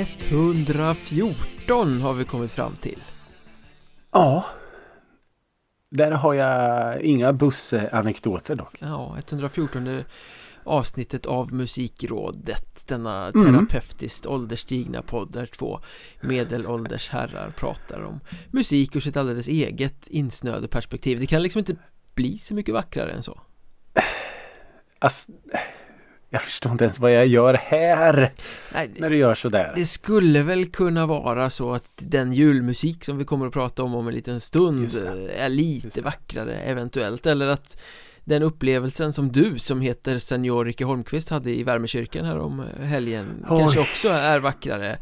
114 har vi kommit fram till. Ja. Där har jag inga bussanekdoter dock. Ja, 114 avsnittet av Musikrådet Denna Mm. terapeutiskt ålderstigna podd där två medelålders herrar pratar om musik ur sitt alldeles eget insnöade perspektiv Det kan liksom inte bli så mycket vackrare än så Alltså, jag förstår inte ens vad jag gör här Nej, när du gör sådär. Det skulle väl kunna vara så att den julmusik som vi kommer att prata om om en liten stund eh, är lite vackrare eventuellt eller att den upplevelsen som du som heter Senior Ricke Holmqvist hade i Värmekyrkan här om eh, helgen Oj. kanske också är vackrare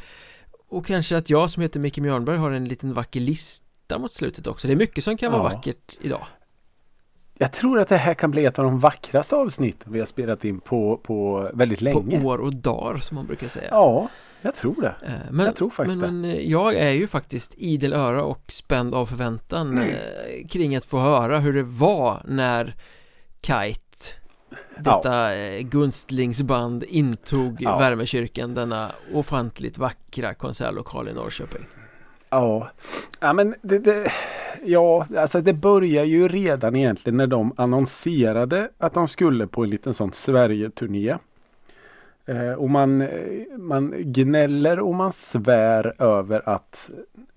och kanske att jag som heter Micke Mjörnberg har en liten vacker lista mot slutet också det är mycket som kan vara Ja. vackert idag Jag tror att det här kan bli ett av de vackraste avsnitten vi har spelat in på, på väldigt länge. på år och dagar som man brukar säga Ja, jag tror det. Eh, Men, Jag tror faktiskt men, men eh, jag är ju faktiskt idel öra och spänd av förväntan Mm. eh, kring att få höra hur det var när Kite detta eh, gunstlingsband intog Ja. Värmekyrkan denna ofantligt vackra konsertlokal i Norrköping Ja, ja men det, det, ja, alltså det börjar ju redan egentligen när de annonserade att de skulle på en liten sån Sverige-turné. Eh, och man, eh, man gnäller och man svär över att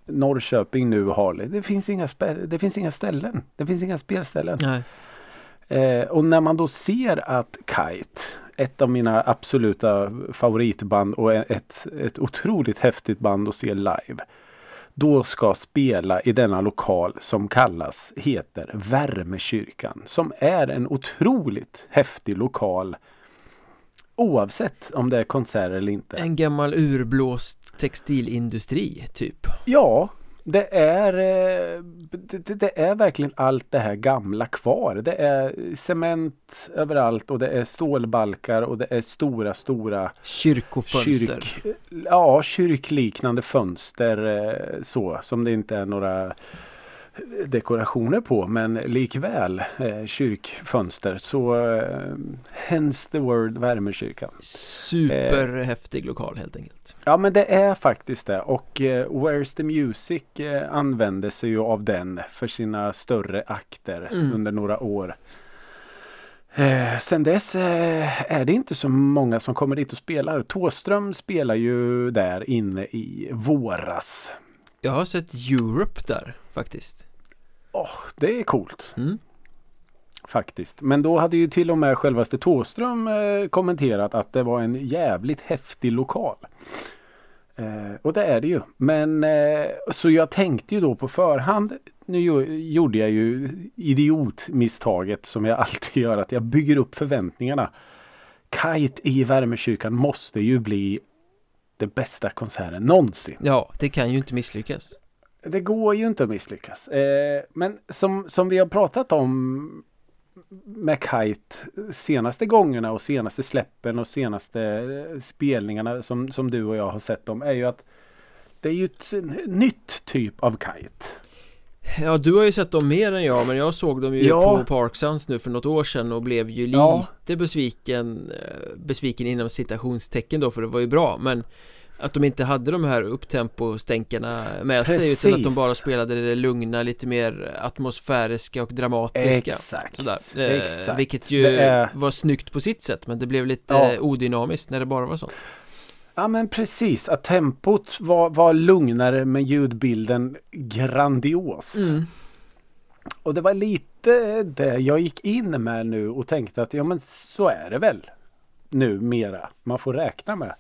Norrköping nu har, det finns inga, det finns inga ställen. Det finns inga spelställen. Eh, och när man då ser att Kite, ett av mina absoluta favoritband och ett, ett otroligt häftigt band att se live. Då ska spela i denna lokal som kallas, heter Värmekyrkan. Som är en otroligt häftig lokal. Oavsett om det är konserter eller inte. en gammal urblåst textilindustri typ Ja, det är, eh, det, det- är verkligen allt det här gamla kvar. Det är cement överallt och det är stålbalkar och det är stora, stora Kyrkofönster kyrk, ja, kyrkliknande fönster eh, så som det inte är några dekorationer på men likväl eh, kyrkfönster så eh, hence the word Värmekyrkan. Superhäftig lokal helt enkelt Ja men det är faktiskt det och eh, Where's the Music eh, använde sig ju av den för sina större akter Mm. under några år. Eh, sen dess eh, är det inte så många som kommer dit och spelar. Tåström spelar ju där inne i våras. Jag har sett Europe där faktiskt Åh, det är coolt mm. faktiskt. Men då hade ju till och med självaste Tåström eh, kommenterat att det var en jävligt häftig lokal. Eh, och det är det ju. Men eh, så jag tänkte ju då på förhand. Nu gjo- gjorde jag ju idiotmisstaget som jag alltid gör att jag bygger upp förväntningarna. Kite i Värmekyrkan måste ju bli det bästa konserten någonsin. Ja, det kan ju inte misslyckas Det går ju inte att misslyckas. Eh, men som, som vi har pratat om med Kite senaste gångerna och senaste släppen och senaste eh, spelningarna som, som du och jag har sett dem är ju att det är ju ett nytt typ av Kite. Ja, du har ju sett dem mer än jag, men jag såg dem ju Ja. på Park Sounds nu för något år sedan och blev ju Ja. lite besviken eh, Besviken inom citationstecken då, för det var ju bra, men att de inte hade de här upptempo-stänkarna med sig utan att de Precis. bara spelade det lugna, lite mer atmosfäriska och dramatiska Exakt. Sådär, eh, Exakt. vilket ju är- var snyggt på sitt sätt men det blev lite Ja. odynamiskt när det bara var sånt Ja men precis att tempot var, var lugnare men ljudbilden grandios. mm. Och det var lite det jag gick in med nu och tänkte att ja men så är det väl nu mera. Man får räkna med.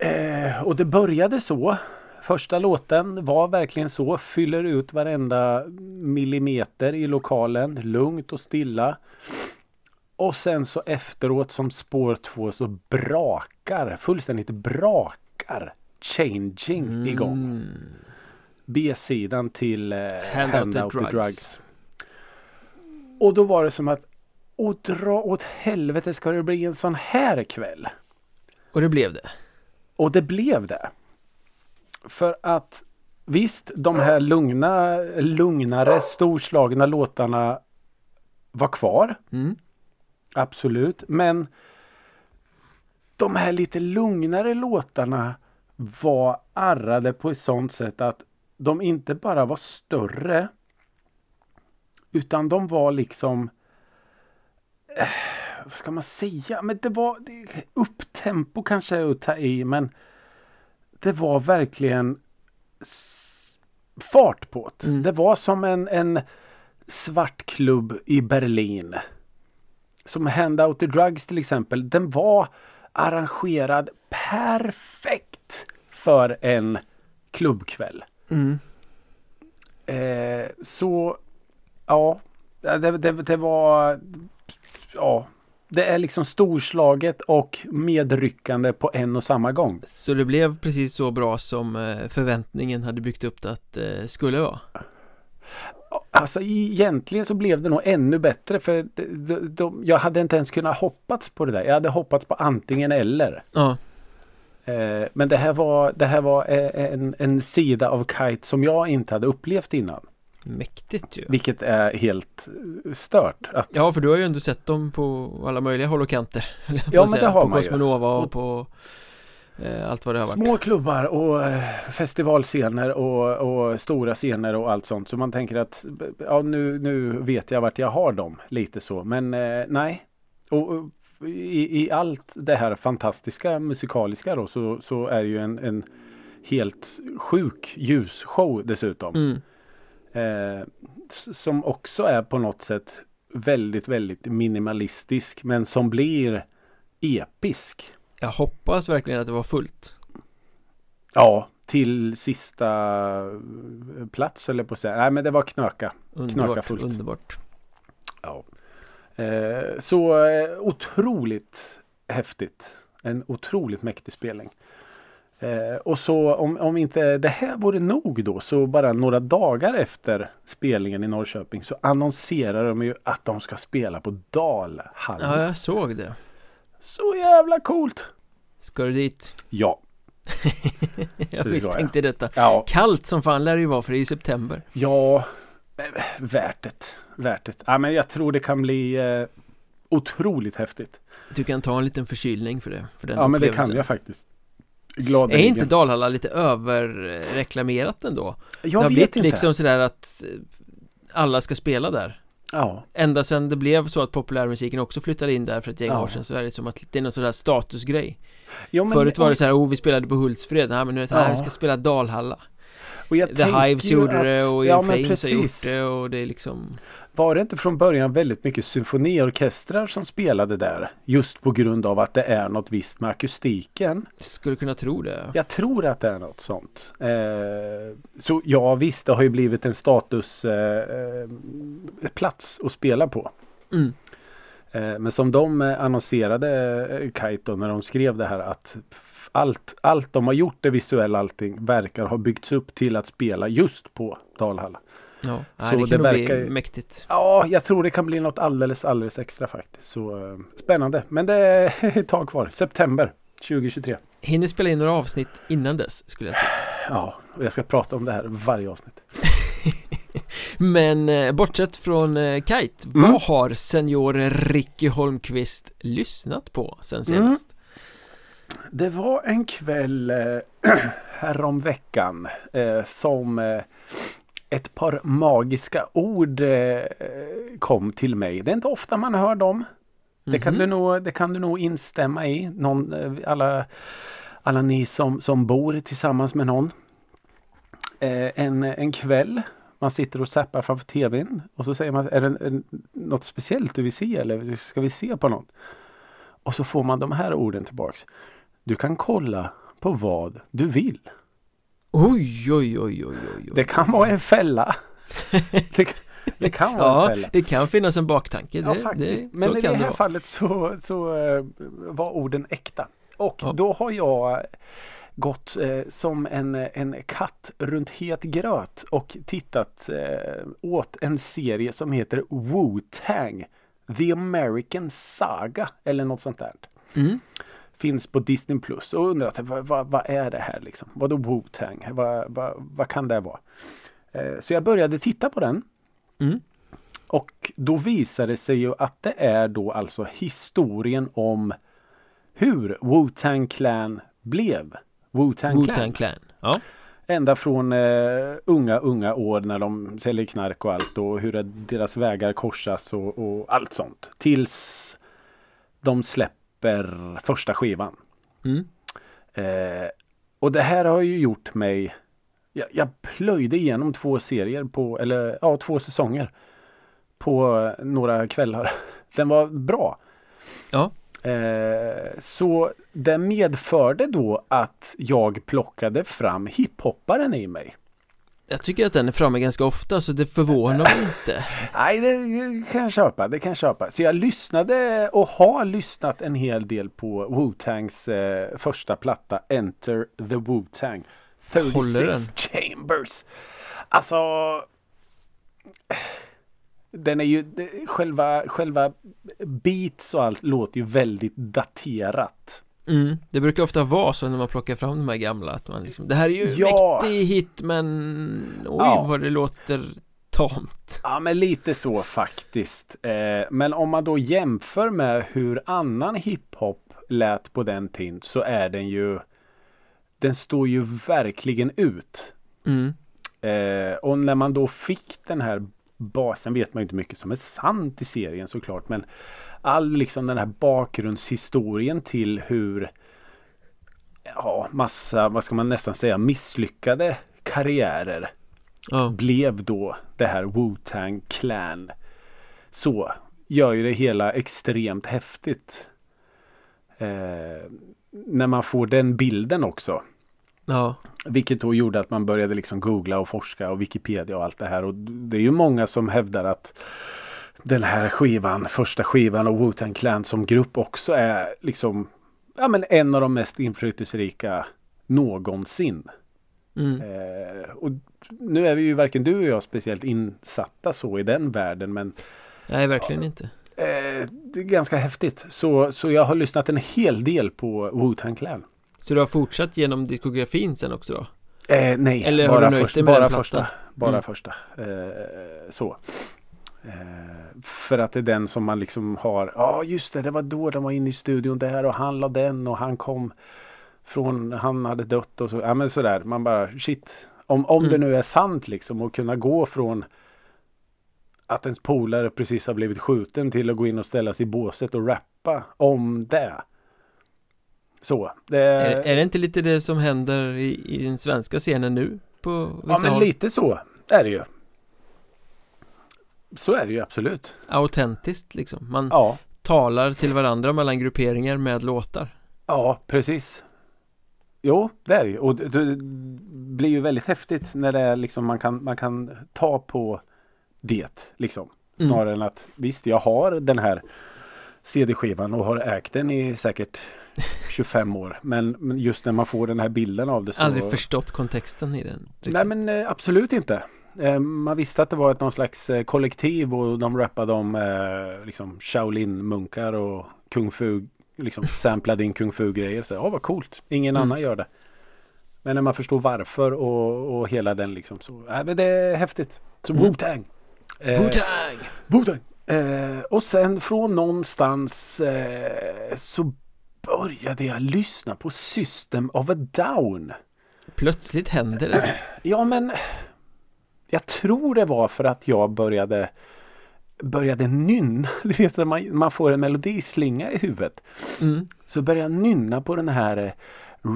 Eh, och det började så. Första låten var verkligen så. Fyller ut varenda millimeter i lokalen. Lugnt och stilla. Och sen så efteråt som spår två så brakar, fullständigt brakar Changing igång. Mm. B-sidan till eh, Hand Hand, Out Out the drugs. Och då var det som att och dra åt helvete ska det bli en sån här kväll. Och det blev det Och det blev det. För att visst, de här lugna, lugnare, storslagna låtarna var kvar. mm. Absolut. Men de här lite lugnare låtarna var arrade på ett sånt sätt att de inte bara var större utan de var liksom eh, vad ska man säga? Men det var det, upptempo kanske är att ta i men det var verkligen fart på det. Mm. Det var som en, en svart klubb i Berlin. Som Handout the Drugs till exempel. Den var arrangerad perfekt för en klubbkväll. Mm. Eh, så ja, det, det, det var ja, det är liksom storslaget och medryckande på en och samma gång. Så det blev precis så bra som eh, förväntningen hade byggt upp det att det skulle vara Alltså egentligen så blev det nog ännu bättre för de, de, de, jag hade inte ens kunnat hoppats på det där. Jag hade hoppats på antingen eller. Ja, Eh, men det här var, det här var eh, en, en sida av Kite som jag inte hade upplevt innan. mäktigt ju Vilket är helt stört. Att, Ja, för du har ju ändå sett dem på alla möjliga håll och kanter på Ja, men säga. det har På man ju. Cosmonova och Och- på allt vad det har varit Små klubbar och eh, festivalscener och, och stora scener och allt sånt. Så man tänker att ja, nu, nu vet jag vart jag har dem. Lite så. Men eh, nej. Och, i, i allt det här fantastiska musikaliska då så, så är ju en, en helt sjuk ljusshow dessutom. mm. Eh, som också är på något sätt väldigt, väldigt minimalistisk men som blir episk. Jag hoppas verkligen att det var fullt Ja, till sista eh, plats eller på att säga. Nej men det var knöka. Underbart, fullt. underbart Ja. Eh, så eh, otroligt häftigt. En otroligt mäktig spelning. Eh, och så om, om inte det här vore nog då så bara några dagar efter spelningen i Norrköping så annonserar de ju att de ska spela på Dalhallen. Ja, jag såg det Så jävla coolt! Ska du dit? Ja. jag ska jag. misstänkte detta Ja, Kallt som fan lär det ju vara för det är i september Ja, eh, värt det. Värt det. Ja, men jag tror det kan bli eh, otroligt häftigt. Du kan ta en liten förkylning för det för den Ja, men det kan jag faktiskt. Är Gladeligen. inte Dalhalla lite överreklamerat ändå? Jag det har vet blivit inte. liksom sådär att eh, alla ska spela där Ja, Ända sedan det blev så att populärmusiken också flyttade in där för ett gäng Ja. år sedan så är det som att det är någon sån där statusgrej ja men, Förut var det så här, oh vi spelade på Hultsfred, nej men nu är det här, Ja. vi ska spela Dalhalla The Hives gjorde att- det och ja, men Flames har gjort det och det är liksom Var det inte från början väldigt mycket symfoniorkestrar som spelade där? Just på grund av att det är något visst med akustiken. Skulle kunna tro det Jag tror att det är något sånt. Eh, så ja visst, det har ju blivit en statusplats eh, eh, att spela på. mm. Eh, Men som de eh, annonserade eh, då, när de skrev det här att allt, allt de har gjort, det visuella allting, verkar ha byggts upp till att spela just på Dalhalla. Ja, Så det det kan nog verkar bli mäktigt Ja, jag tror det kan bli något alldeles, alldeles extra faktiskt. Så eh, spännande. Men det är ett tag kvar. September 2023. Hinner spela in några avsnitt innan dess skulle jag tro Ja, och jag ska prata om det här varje avsnitt. Men eh, bortsett från eh, Kite, Mm. vad har senior Ricky Holmqvist lyssnat på sen Mm. senast? Det var en kväll eh, häromveckan eh, som ett par magiska ord eh, kom till mig. Det är inte ofta man hör dem. Det, kan Mhm. du nog, det kan du nog instämma i. Någon, eh, alla, alla ni som, som bor tillsammans med någon. Eh, en, en kväll. Man sitter och zappar framför tvn och så säger man, är det en, en, något speciellt du vill se eller ska vi se på något? Och så får man de här orden tillbaks. Du kan kolla på vad du vill. Oj, oj, oj, oj, oj. Det kan vara en fälla. det, kan- det kan vara en Ja, fälla. det kan finnas en baktanke det, Ja, faktiskt. det, Men i det här vara fallet så, så eh, var orden äkta. Och Ja. då har jag gått eh, som en, en katt runt het gröt och tittat eh, åt en serie som heter Wu-Tang. The American Saga eller något sånt där. mm. Finns på Disney Plus och undrat vad, vad, vad är det här liksom? Vadå Wu-Tang? Vad, vad, vad kan det vara? Eh, så jag började titta på den. Mm. Och då visar det sig ju att det är då alltså historien om hur Wu-Tang Clan blev Wu-Tang Clan. Wu-Tang Clan Ja, Ända från eh, unga, unga år när de säljer knark och allt och hur deras vägar korsas och, och allt sånt. Tills de släpper första skivan. mm. Eh, och det här har ju gjort mig jag, jag plöjde igenom två serier på, eller ja, två säsonger. På några kvällar. Den var bra. Ja. Eh, så det medförde då att jag plockade fram hiphopparen i mig. Jag tycker att den är framme ganska ofta så det förvånar mig inte Nej, det kan jag köpa. Det kan jag köpa. Så jag lyssnade och har lyssnat en hel del på Wu-Tangs eh, första platta Enter the Wu-Tang. 36 Håller den? Chambers. Alltså. Den är ju själva, själva beats och allt låter ju väldigt daterat. Mm. Det brukar ofta vara så när man plockar fram de här gamla att man liksom Det här är ju Ja. mäktig hit men oj Ja. vad det låter tamt Ja men lite så faktiskt. Eh, men om man då jämför med hur annan hiphop lät på den tiden så är den ju Den står ju verkligen ut. mm. Eh, och när man då fick den här basen vet man inte mycket som är sant i serien såklart men all liksom den här bakgrundshistorien till hur ja massa vad ska man nästan säga misslyckade karriärer Ja, blev då det här Wu-Tang Clan. Så gör ju det hela extremt häftigt. Eh, när man får den bilden också. ja, Vilket då gjorde att man började liksom googla och forska och Wikipedia och allt det här. Och det är ju många som hävdar att den här skivan, första skivan och Wu-Tang Clan som grupp också är liksom ja, men en av de mest inflytelserika någonsin. mm. Eh, och nu är vi ju varken du och jag speciellt insatta så i den världen men Nej verkligen inte eh, det är ganska häftigt. Så, så jag har lyssnat en hel del på Wu-Tang Clan. Så du har fortsatt genom diskografin sen också då? Eh, nej, Eller har bara, du nöjt först, dig med bara den plattan? första. Bara Mm. första. Eh, så. Eh, för att det är den som man liksom har. Ja just det, det var då de var inne i studion där och han la den och han kom från, han hade dött och så. Ja men sådär, man bara shit. Om, om det Mm. nu är sant liksom och kunna gå från att ens polare precis har blivit skjuten till att gå in och ställa sig i båset och rappa om det. Så. Det, Är, är det inte lite det som händer i, i den svenska scenen nu? På Ja men håll? lite så är det ju. Så är det ju absolut. Autentiskt liksom Man Ja, talar till varandra mellan grupperingar med låtar ja precis. Jo, det är det ju. Och det, det blir ju väldigt häftigt när det är liksom man kan, man kan ta på det liksom. Mm. Snarare än att visst, jag har den här CD-skivan och har ägt den i säkert 25 år. Men, men just när man får den här bilden av det så Aldrig förstått kontexten i den riktigt. Nej men eh, absolut inte. Eh, man visste att det var ett någon slags eh, kollektiv och de rappade om eh, liksom Shaolin-munkar och kung fu, liksom samplade in kung fu-grejer. Ja vad coolt, ingen Mm. annan gör det. Men när man förstår varför och, och hela den liksom så, äh, men det är häftigt. Så Mm. Wu-Tang. Wu-Tang! Wu-Tang. Eh, och sen från någonstans eh, så började jag lyssna på System of a Down. Plötsligt händer det Ja men Jag tror det var för att jag började Började nynna. Du vet man, man får en melodislinga i huvudet. mm. Så började jag nynna på den här eh,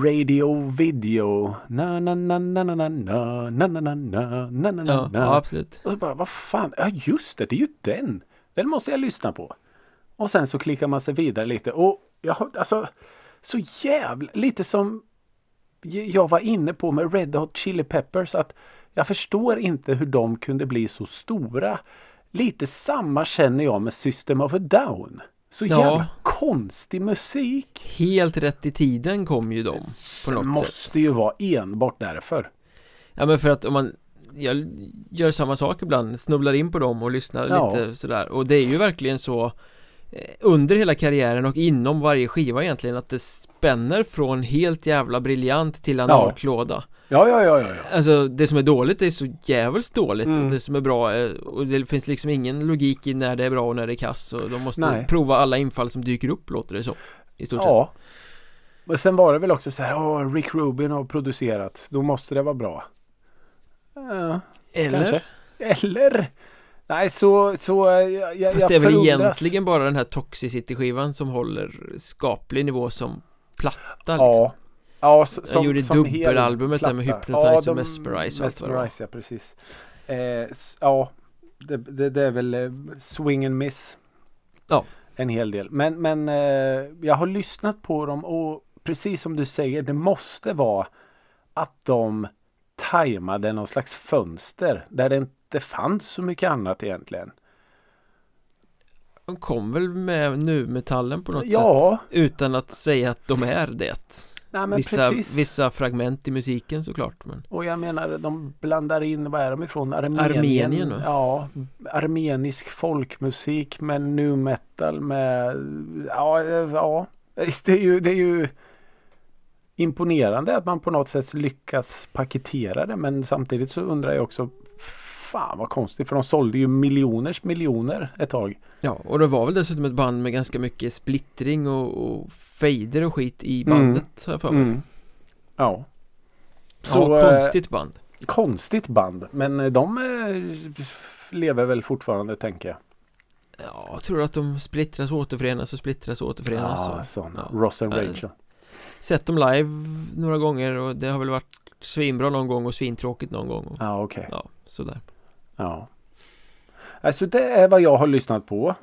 Radio Video na na na na na na na na na na na na na ja, na ja, absolut Och så bara vad fan, ja just det, det är ju den. Den måste jag lyssna på. Och sen så klickar man sig vidare lite och jag har alltså så jävla lite som jag var inne på med Red Hot Chili Peppers att jag förstår inte hur de kunde bli så stora. Lite samma känner jag med System of a Down. Så Ja. jävla konstig musik. Helt rätt i tiden kom ju de på något måste sätt ju vara enbart därför. Ja men för att om man Jag gör samma sak ibland, snubblar in på dem och lyssnar Ja. lite sådär Och det är ju verkligen så eh, Under hela karriären och inom varje skiva egentligen att det spänner från helt jävla briljant till analklåda Ja, ja, ja, ja. ja. Alltså det som är dåligt är så jävligt dåligt Mm. och det som är bra är, och det finns liksom ingen logik i när det är bra och när det är kass och de måste Nej. prova alla infall som dyker upp låter det så I stort sett Ja. Men sen var det väl också så här, åh, Rick Rubin har producerat, då måste det vara bra. Ja, Eller? kanske. Eller? Nej, så, så jag, jag, Fast det är väl förundras. egentligen bara den här Toxicity-skivan som håller skaplig nivå som platta liksom. Ja. Ja, så, Jag gjorde som dubbelalbumet där med. Hypnotize och Mesmerize och var. Mesmerize, ja precis. Eh, ja, det, det, det är väl eh, swing and miss. Ja. En hel del. Men, men eh, jag har lyssnat på dem och precis som du säger, det måste vara att de tajmade någon slags fönster där det inte fanns så mycket annat egentligen. De kom väl med nu-metallen på något Ja. sätt Utan att säga att de är det Nej, vissa, precis. vissa fragment i musiken såklart men Och jag menar de blandar in, vad är de ifrån? Armenien? Armenien, va? Ja, armenisk folkmusik med nu metal med, ja, ja. Det är ju, det är ju imponerande att man på något sätt lyckas paketera det men samtidigt så undrar jag också Fan vad konstigt för de sålde ju miljoners miljoner ett tag. Ja, och det var väl dessutom ett band med ganska mycket splittring och, och fejder och skit i Mm. bandet jag för mig Mm. Ja. Ja, eh, konstigt band konstigt band men eh, de eh, lever väl fortfarande tänker jag. Ja, jag tror att de splittras och återförenas och splittras och återförenas Ja, och, sådana. ja. Ross and Rachel. Sett dem live några gånger och det har väl varit svinbra någon gång och svintråkigt någon gång och, Ja, okej. Ja, sådär Ja. Alltså det är vad jag har lyssnat på.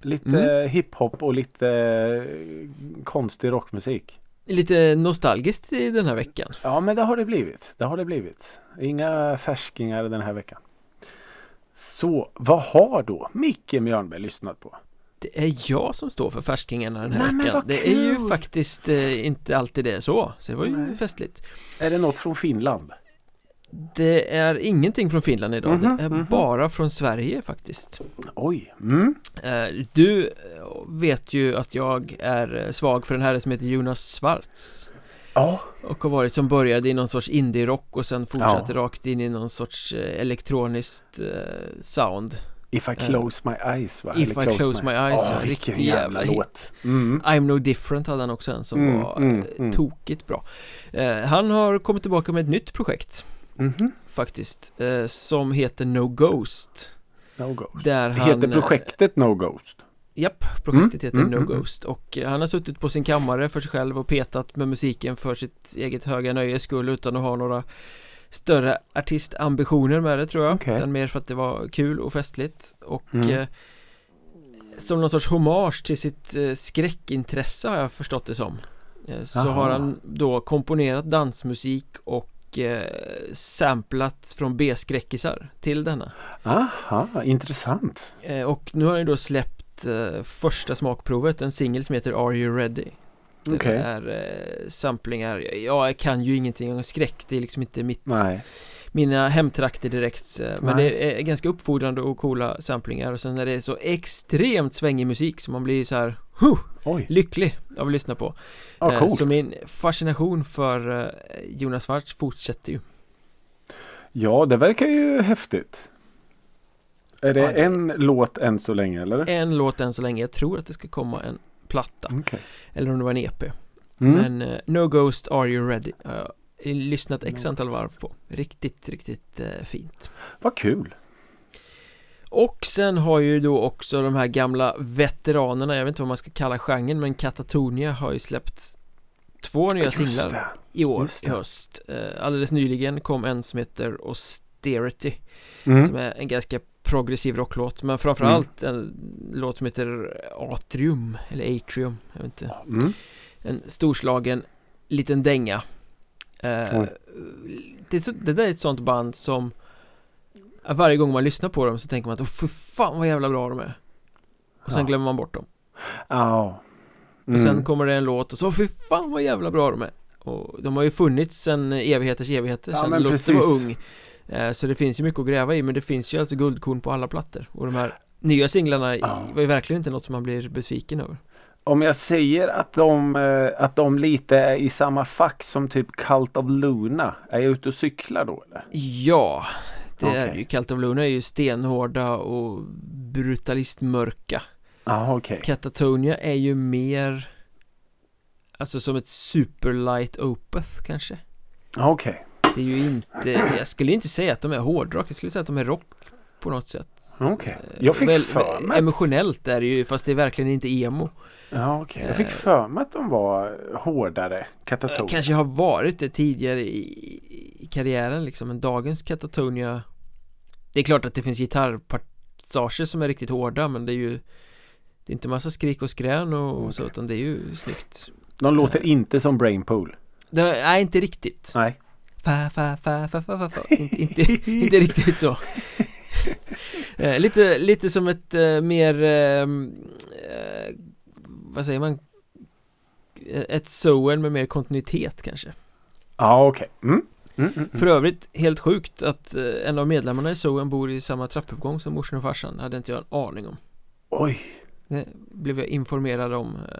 Lite Mm. hiphop och lite eh, konstig rockmusik. Lite nostalgiskt i den här veckan Ja men det har det blivit. Det har det blivit. Inga färskingar den här veckan. Så vad har då Micke Mjörnberg lyssnat på? Det är jag som står för färskingarna den här Nej, veckan Det är ju faktiskt eh, inte alltid det är så Så det var ju Nej. festligt Är det något från Finland? Det är ingenting från Finland idag Mhm, Det är mhm. bara från Sverige faktiskt Oj. Mm. Eh, Du eh, vet ju att jag är eh, svag för den här som heter Jonas Svarts Ja. Och har varit som började i någon sorts indie-rock och sen fortsatte Ja. rakt in i någon sorts elektroniskt sound If I close my eyes va? If Eller I close my eyes, ja, vilken riktig jävla hit. låt. Mm. I'm no different hade han också en som Mm, var mm, mm. tokigt bra eh, Han har kommit tillbaka med ett nytt projekt Mhm. faktiskt eh, Som heter No Ghost No Ghost. Där han Heter eh, projektet No Ghost? Japp, projektet Mm, heter mm, No mm, mm. Ghost och eh, han har suttit på sin kammare för sig själv och petat med musiken för sitt eget höga nöjes skull utan att ha några större artistambitioner med det tror jag Okej. utan mer för att det var kul och festligt och Mm. eh, som någon sorts hommage till sitt eh, skräckintresse har jag förstått det som eh, så Jaha. har han då komponerat dansmusik och eh, samplat från B-skräckisar till denna Aha, intressant. Eh, Och nu har han ju då släppt eh, första smakprovet, en singel som heter Are You Ready? Det Okej. är samplingar, ja jag kan ju ingenting om skräck, det är liksom inte mitt, Nej. Mina hemtrakter direkt eh, Men Nej. det är ganska uppfordrande och coola samplingar och sen är det så extremt svängig musik så man blir så här huh, lycklig av att lyssna på ja, Eh, coolt. Så min fascination för eh, Jonas Svarts fortsätter ju Ja, det verkar ju häftigt. Är det Ja, det- en låt än så länge eller? En låt än så länge, jag tror att det ska komma en platta Okej. Eller om det var en EP Mm. Men eh, No Ghost Are You Ready jag lyssnat x antal varv på Riktigt, riktigt eh, fint Vad kul. Och sen har ju då också de här gamla veteranerna Jag vet inte vad man ska kalla genren Men Katatonia har ju släppt Två nya Just singlar det. i år, i höst eh, Alldeles nyligen kom en som heter Austerity Mm. Som är en ganska progressiv rocklåt Men framförallt en låt som heter Atrium Eller Atrium, jag vet inte Mm. En storslagen liten dänga eh, det, så, det där är ett sånt band som Varje gång man lyssnar på dem så tänker man att Åh för fan vad jävla bra de är Och sen Ja. glömmer man bort dem Ja. Och Mm. sen kommer det en låt och så för fan vad jävla bra de är Och de har ju funnits sen evigheters evigheter Ja, Sen Lotte var ung eh, Så det finns ju mycket att gräva i men det finns ju alltså guldkorn på alla plattor Och de här nya singlarna Ja. var ju verkligen inte något som man blir besviken över Om jag säger att de, eh, att de lite är i samma fack som typ Cult of Luna. Är jag ute och cyklar då eller? Ja, det är Okej. ju Cult of Luna är ju stenhårda och brutalistmörka Ja okej. Katatonia är ju mer Alltså som ett superlight opeth kanske Okej. Det är ju inte, jag skulle inte säga att de är hårdrock, jag skulle säga att de är rock på något sätt. Eh, Jag fick väl- för mig- Emotionellt är det ju, fast det är verkligen inte emo Ja, okej. Jag fick Eh. för mig att de var hårdare. Eh, Katatonia. Kanske har varit det tidigare i, i karriären liksom, men dagens Katatonia Det är klart att det finns gitarrpassager som är riktigt hårda, men det är ju Det är inte massa skrik och skrän och, och så, utan det är ju snyggt De låter inte som Brainpool. det, Nej, inte riktigt Nej. Fa, fa, fa, fa, fa, fa, fa. Inte, inte, inte riktigt så eh, lite, lite som ett eh, mer ehm, eh, Vad säger man? Ett Soen med mer kontinuitet kanske Ja, okej. Mm. Mm, mm, För mm. övrigt helt sjukt att eh, en av medlemmarna i Soen bor i samma trappuppgång som morsan och farsan hade inte jag en aning om Oj, Det blev jag informerad om eh,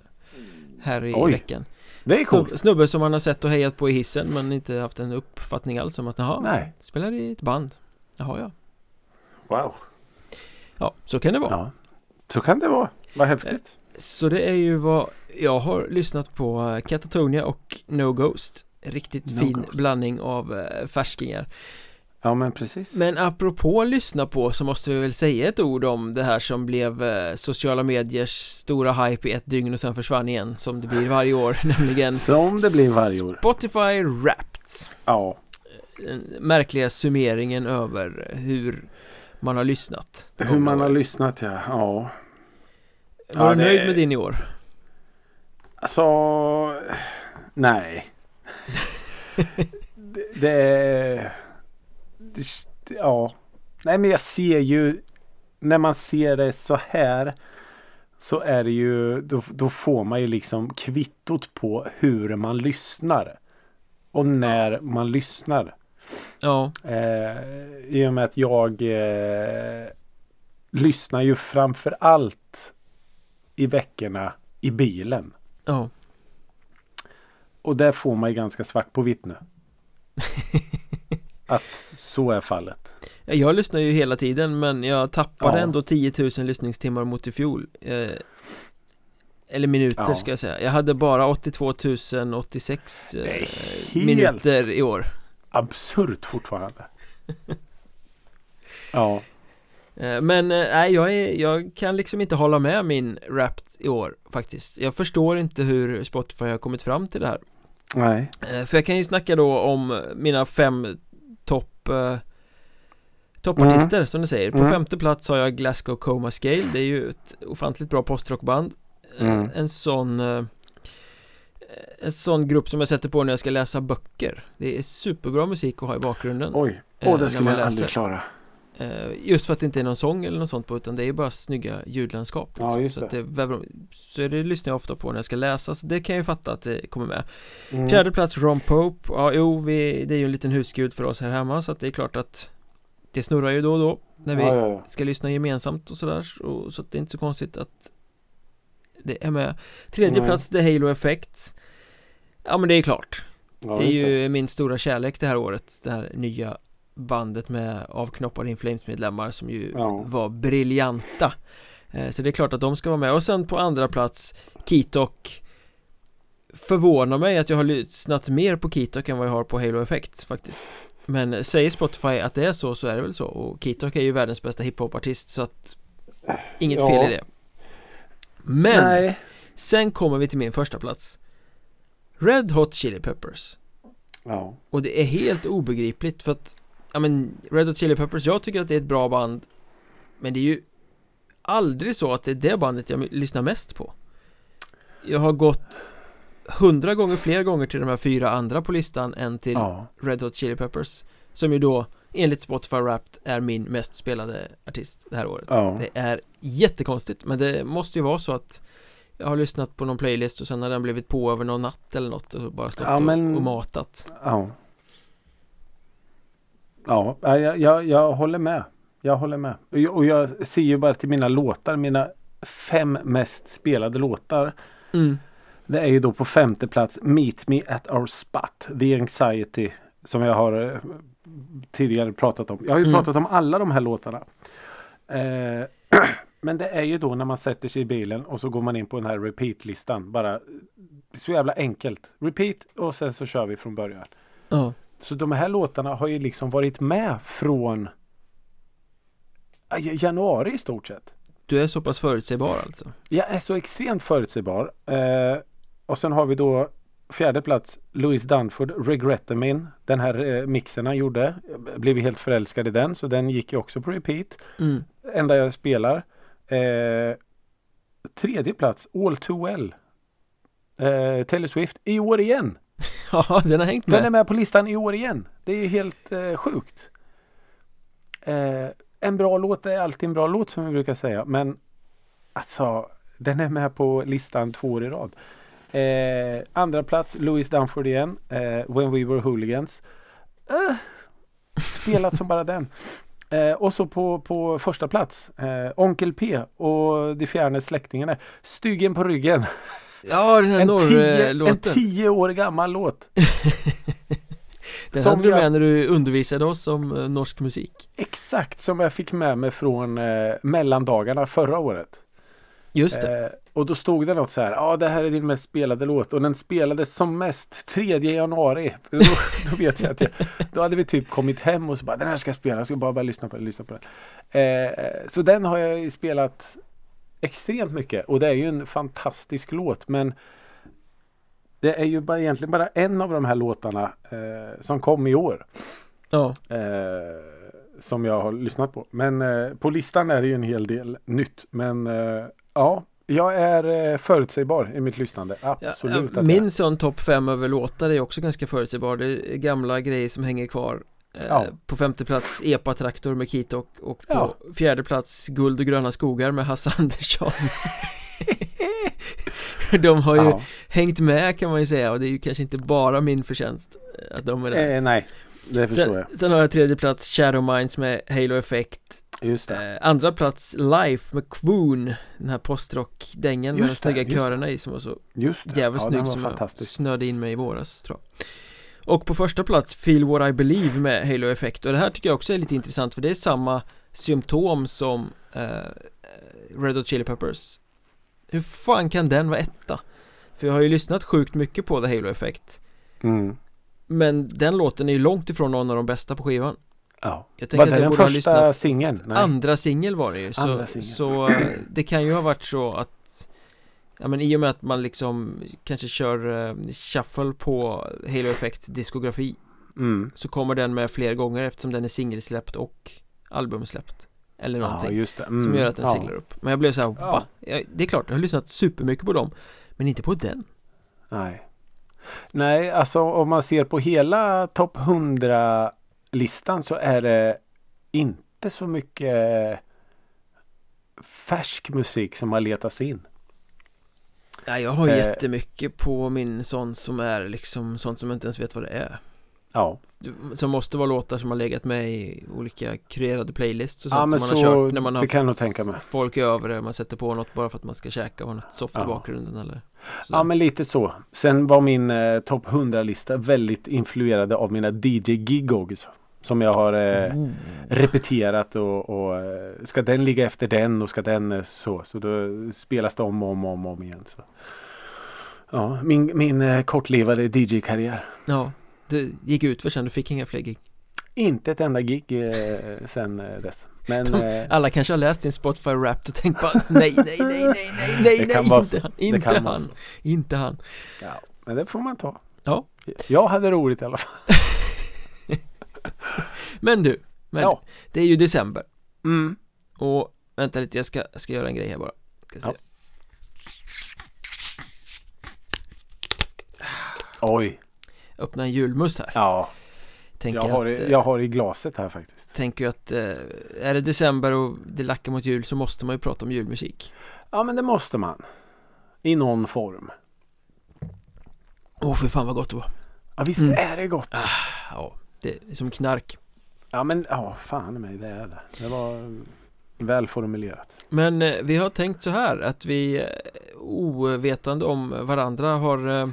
här i Oj. veckan det är coolt. Snubb, Snubbe som man har sett och hejat på i hissen men inte haft en uppfattning alls om att jaha, Nej. spelar i ett band Jaha ja Wow. Ja, så kan det vara Ja. Så kan det vara. Vad häftigt. Så det är ju vad jag har lyssnat på eh, Katatonia och No Ghost Riktigt No fin Ghost. blandning av eh, färskingar Ja, men precis. Men apropå lyssna på så måste vi väl säga ett ord om det här som blev eh, sociala mediers stora hype i ett dygn och sen försvann igen som det blir varje år nämligen Som det blir varje år. Spotify Wrapped Ja. Den märkliga summeringen över hur man har lyssnat Hur man har lyssnat ja. Ja. Var Ja, du nöjd med din i år? Alltså. Nej. det, det är. det- Ja. Nej men jag ser ju. När man ser det så här. Så är det ju. Då, då får man ju liksom kvittot på hur man lyssnar. Och när man lyssnar. Ja, Eh, I och med att jag eh, lyssnar ju framför allt i veckorna i bilen. ja Och där får man ju ganska svart på vitt nu. att så är fallet. Ja, Jag lyssnar ju hela tiden men jag tappade Ja. ändå 10 000 lyssningstimmar mot i fjol eh, Eller minuter Ja. ska jag säga Jag hade bara 82 086 Det är eh, minuter i år Absurt fortfarande. ja. eh, Men eh, nej, jag, är, jag kan liksom inte hålla med min Wrapped i år faktiskt Jag förstår inte hur Spotify har kommit fram till det här Nej. Eh, För jag kan ju snacka då om mina fem topp Toppartister som du säger På Mm. femte plats har jag Glasgow Coma Scale Det är ju ett ofantligt bra postrockband Mm. En sån En sån grupp som jag sätter på när jag ska läsa böcker Det är superbra musik att ha i bakgrunden Oj. Åh, när det skulle jag aldrig klara. Eh, Just för att det inte är någon sång eller något sånt på utan det är bara snygga ljudlandskap Ja, liksom. just så, att det. det, är väl- så det lyssnar jag ofta på när jag ska läsa så det kan jag ju fatta att det kommer med Mm. Fjärde plats Ron Pope, ja jo vi, det är ju en liten husgud för oss här hemma så att det är klart att Det snurrar ju då och då när vi Ja, ja, ja. ska lyssna gemensamt och sådär så, så att det är inte så konstigt att Det är med Tredje Nej. plats The Halo Effect Ja men det är klart. Ja, Det är ju min stora kärlek det här året Det här nya bandet med avknoppade In Flames medlemmar som ju Ja. var briljanta. Eh, Så det är klart att de ska vara med. Och sen på andra plats Kitok. Förvånar mig att jag har lyssnat mer på Kitok än vad jag har på Halo Effect faktiskt. Men säger Spotify att det är så så är det väl så. Och Kitok är ju världens bästa hiphopartist så att Inget Ja. fel i det. Men Nej. sen kommer vi till min första plats Red Hot Chili Peppers Ja. och det är helt obegripligt för att Ja men Red Hot Chili Peppers, jag tycker att det är ett bra band Men det är ju Aldrig så att det är det bandet jag lyssnar mest på Jag har gått Hundra gånger fler gånger till de här fyra andra på listan än till Ja. Red Hot Chili Peppers Som ju då enligt Spotify Wrapped är min mest spelade artist det här året Ja. Det är jättekonstigt men det måste ju vara så att Jag har lyssnat på någon playlist och sen har den blivit på över någon natt eller något och bara stått Ja, men- och, och matat Ja. Ja, jag, jag, jag håller med. Jag håller med. Och jag, och jag ser ju bara till mina låtar. Mina fem mest spelade låtar. mm. Det är ju då på femte plats Meet Me at Our Spot. The Anxiety. Som jag har eh, tidigare pratat om. Jag har ju Mm. pratat om alla de här låtarna. Eh, Men det är ju då när man sätter sig i bilen och så går man in på den här repeat-listan. Bara så jävla enkelt. Repeat och sen så kör vi från början. Ja, Så de här låtarna har ju liksom varit med från ja, januari i stort sett. du är så pass förutsägbar alltså Jag är så extremt förutsägbar. Eh, och sen har vi då fjärde plats Louis Dunford Regrettemin. Den här eh, mixen han gjorde. Jag blev helt förälskad i den så den gick ju också på repeat. mm. Enda jag spelar. Eh, tredje plats All Too Well. Eh, Taylor Swift i år igen. Ja, den har hängt Den är med med på listan i år igen. Det är helt eh, sjukt. Eh, en bra låt är alltid en bra låt som vi brukar säga. Men alltså den är med på listan två år i rad. Eh, andra plats Louis Dunford igen. Eh, When We Were Hooligans. Eh, spelat som bara den. Eh, och så på, på första plats eh, Onkel P och De fjärne släktingarna. Styggen på ryggen. Ja, den här En tio, en norrlåten tio år gammal låt. Den som hade du jag- med när du undervisade oss om eh, norsk musik Exakt som jag fick med mig från eh, mellandagarna förra året. Just det, Eh, och då stod det något så här. Ja ah, det här är din mest spelade låt. Och den spelades som mest 3 januari. Då, då vet jag att jag, Då hade vi typ kommit hem och så bara den här ska jag spela. Jag ska bara, bara lyssna på den. Lyssna på den. Eh, så den har jag spelat extremt mycket. Och det är ju en fantastisk låt. Men det är ju bara, egentligen bara en av de här låtarna eh, som kom i år. ja Eh, som jag har lyssnat på. Men eh, på listan är det ju en hel del nytt. Men eh, ja, jag är eh, förutsägbar i mitt lyssnande. Absolut. ja, Min sån topp fem över låtar är också ganska förutsägbar Det är gamla grejer som hänger kvar eh, Ja. På femte plats Epa-traktor med Kitok och på Ja. fjärde plats Guld och gröna skogar med Hasse Andersson De har ju hängt med kan man ju säga och det är ju kanske inte bara min förtjänst eh, att de är där Eh, nej, det förstår jag. sen, sen har jag tredje plats Shadow Minds med Halo Effect Just det. eh, Andra plats Life med Quoon Den här postrock-dängen med de det, snygga körerna i som var så Just jävligt ja, snygg som jag snöade in mig i våras tror jag Och på första plats Feel What I Believe med Halo Effect och det här tycker jag också är lite intressant för det är samma symptom som eh, Red Hot Chili Peppers Hur fan kan den vara etta? För jag har ju lyssnat sjukt mycket på The Halo Effect Mm. Men den låten är ju långt ifrån någon av de bästa på skivan Ja. Jag Var det att jag den första singeln? Andra singel var det ju så, så eh, det kan ju ha varit så att Ja men i och med att man liksom kanske kör uh, shuffle på Halo Effects diskografi Mm. Så kommer den med fler gånger eftersom den är singelsläppt och albumsläppt Eller Ja, någonting det. Mm. som gör att den ja. seglar upp Men jag blev så här, Ja. va? Jag, det är klart, jag har lyssnat supermycket på dem Men inte på den Nej. Nej, alltså om man ser på hela topp 100 listan så är det inte så mycket färsk musik som har letats in. Nej jag har Eh. jättemycket på min sån som är liksom sånt som jag inte ens vet vad det är Ja, Som måste vara låtar som har legat med i olika kreerade playlists och sånt ja som så man har kört när man har kan jag tänka mig. folk över det, man sätter på något bara för att man ska käka och ha något soft i Ja. bakgrunden eller så. Ja men lite så. Sen var min eh, topp 100-lista väldigt influerade av mina DJ-gigogs. Som jag har eh, repeterat och, och eh, ska den ligga efter den och ska den eh, så. Så då spelas det om och om och om, om igen. Så. Ja, min, min eh, kortlivade DJ-karriär. Ja, det gick ut för sen, du fick inga fler gig Inte ett enda gig eh, sen eh, dess. Men De- eh, Alla kanske har läst din Spotify Wrapped och tänkt bara nej, nej, nej, nej, nej, nej, Det kan nej, inte han, inte han, så. inte han ja, men det får man ta. Ja. Jag hade roligt i alla fall. Men du, men Ja. det är ju december Mm. och vänta lite, jag ska, jag ska göra en grej här bara. Ja. Oj. Öppna en julmust här Ja, Tänker jag har, att, i, eh, jag har i glaset här faktiskt. tänker att eh, är det december och det lackar mot jul så måste man ju prata om julmusik Ja men det måste man. I någon form. Åh för fan vad gott det var Ja visst Mm. är det gott. Ja, det är som knark Ja men ja, fan i mig det är det. Det var mm, väl formulerat. Men eh, vi har tänkt så här att vi eh, ovetande om varandra har eh,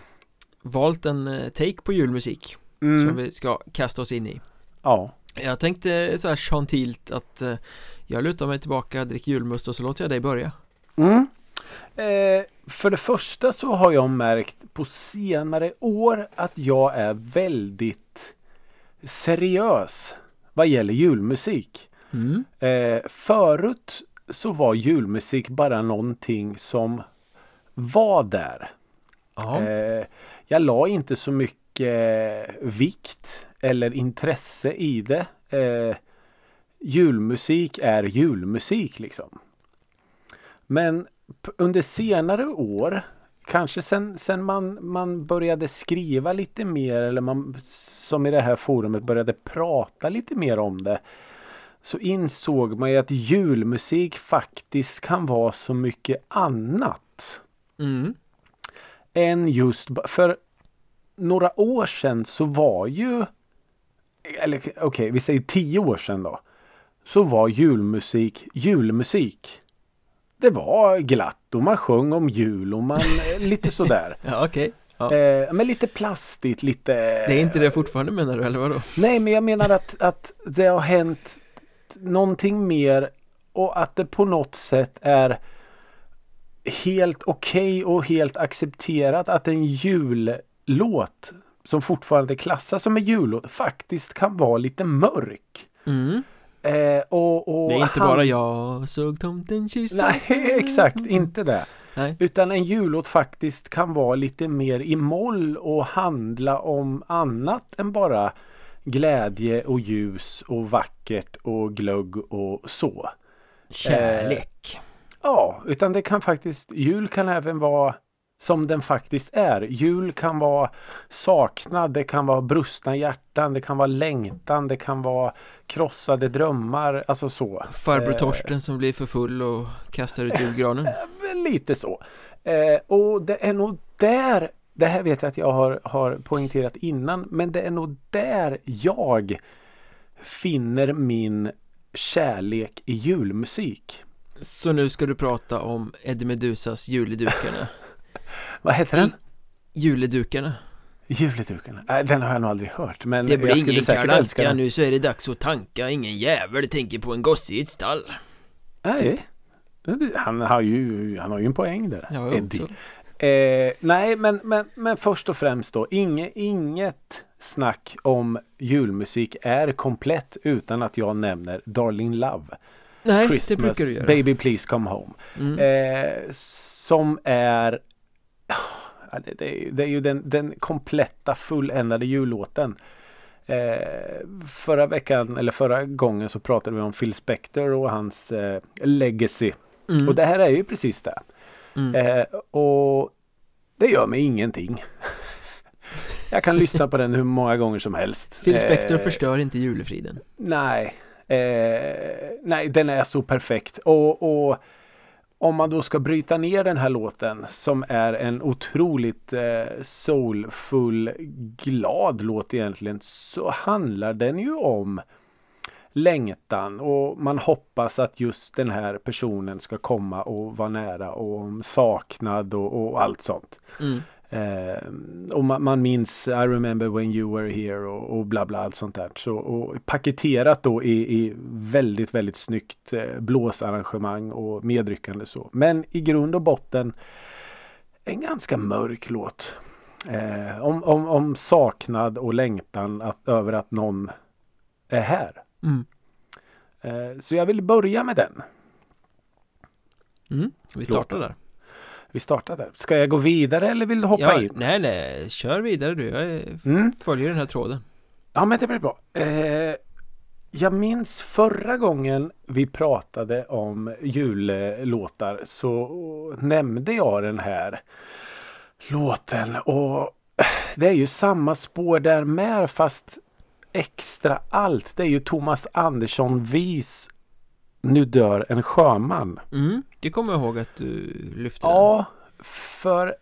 valt en eh, take på julmusik som Mm. vi ska kasta oss in i Ja. Jag tänkte så här chantilt att eh, jag lutar mig tillbaka, dricker julmust och så låter jag dig börja. Mm. Eh, för det första så har jag märkt på senare år att jag är väldigt seriös vad gäller julmusik. Mm. Eh, förut så var julmusik bara någonting som var där. Eh, jag la inte så mycket vikt eller intresse i det. Eh, julmusik är julmusik liksom. Men under senare år Kanske sen, sen man, man började skriva lite mer eller man som i det här forumet började prata lite mer om det. Så insåg man ju att julmusik faktiskt kan vara så mycket annat Mm. än just för några år sedan så var ju eller okej vi säger tio år sedan då så var julmusik julmusik. Det var glatt och man sjöng om jul och man lite sådär. Ja okej ja. Eh, men lite plastigt, lite... Det är inte det fortfarande menar du eller vadå? Nej men jag menar att, att det har hänt någonting mer och att det på något sätt är helt okej och helt accepterat att en jullåt som fortfarande klassas som en jullåt faktiskt kan vara lite mörk. Mm. Eh, och, och Det är inte han- bara jag såg tomten kyssa Nej exakt, inte det. Nej. Utan en jullåt faktiskt kan vara lite mer i moll och handla om annat än bara glädje och ljus och vackert och glögg och så. Kärlek Ja, utan det kan faktiskt, jul kan även vara som den faktiskt är. Jul kan vara saknad, det kan vara brustna hjärtan, det kan vara längtan, det kan vara krossade drömmar, alltså så. Farbror Eh, Torsten som blir för full och kastar ut julgranen Väl Lite så. Eh, och det är nog där, det här vet jag att jag har, har poängterat innan, men det är nog där jag finner min kärlek i julmusik. Så nu ska du prata om Eddie Medusas Juledukarna Vad heter den? Juledukarna Juledukarna. Nej, den har jag nog aldrig hört. Men Det blir ingen kalanka nu så är det dags att tanka Ingen jävel tänker på en gosse i ett stall Nej. Han har ju, han har ju en poäng där. Ja, Eddie. Eh, nej, men, men, men först och främst då. Inge, inget snack om julmusik är komplett utan att jag nämner Darling Love. Nej, det Christmas, brukar du göra Baby Please Come Home. mm. Eh, som är det, det, är- det är ju den, den kompletta fulländade jullåten. Eh, förra veckan eller förra gången så pratade vi om Phil Spector och hans eh, legacy. Mm. Och det här är ju precis det. Mm. Eh, och det gör mig ingenting. Jag kan lyssna på den hur många gånger som helst. Phil Spector Eh, förstör inte julefriden Nej, eh, nej den är så perfekt. Och, och om man då ska bryta ner den här låten som är en otroligt eh, soulfull, glad låt egentligen. Så handlar den ju om längtan och man hoppas att just den här personen ska komma och vara nära och om saknad och, och allt sånt. mm. Eh, och man, man minns I remember when you were here och, och bla bla allt sånt där. Så, och paketerat då i, i väldigt väldigt snyggt eh, blåsarrangemang och medryckande så. Men i grund och botten en ganska mörk låt. Eh, om, om, om saknad och längtan att, över att någon är här. Mm. Eh, så jag vill börja med den. Mm. Vi startar där Vi startar där. Ska jag gå vidare eller vill du hoppa ja, in? Nej, nej, kör vidare du Jag Mm. följer den här tråden Ja men det blir bra. Eh, jag minns förra gången vi pratade om jullåtar så nämnde jag den här låten och det är ju samma spår där med fast extra allt. Det är ju Thomas Andersson Vis Nu dör en sjöman. mm. Det kommer jag ihåg att du lyfte den. Ja, för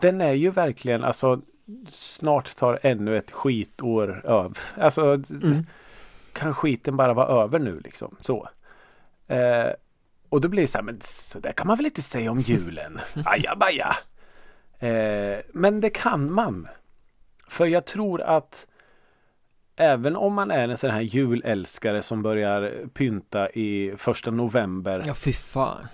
den är ju verkligen alltså snart tar ännu ett skitår över. Alltså Mm. kan skiten bara vara över nu liksom så. Eh, och då blir det så här, men så där kan man väl inte säga om julen. Ajabaja. Eh, men det kan man. För jag tror att även om man är en sån här julälskare som börjar pynta i första november. Ja fy fan.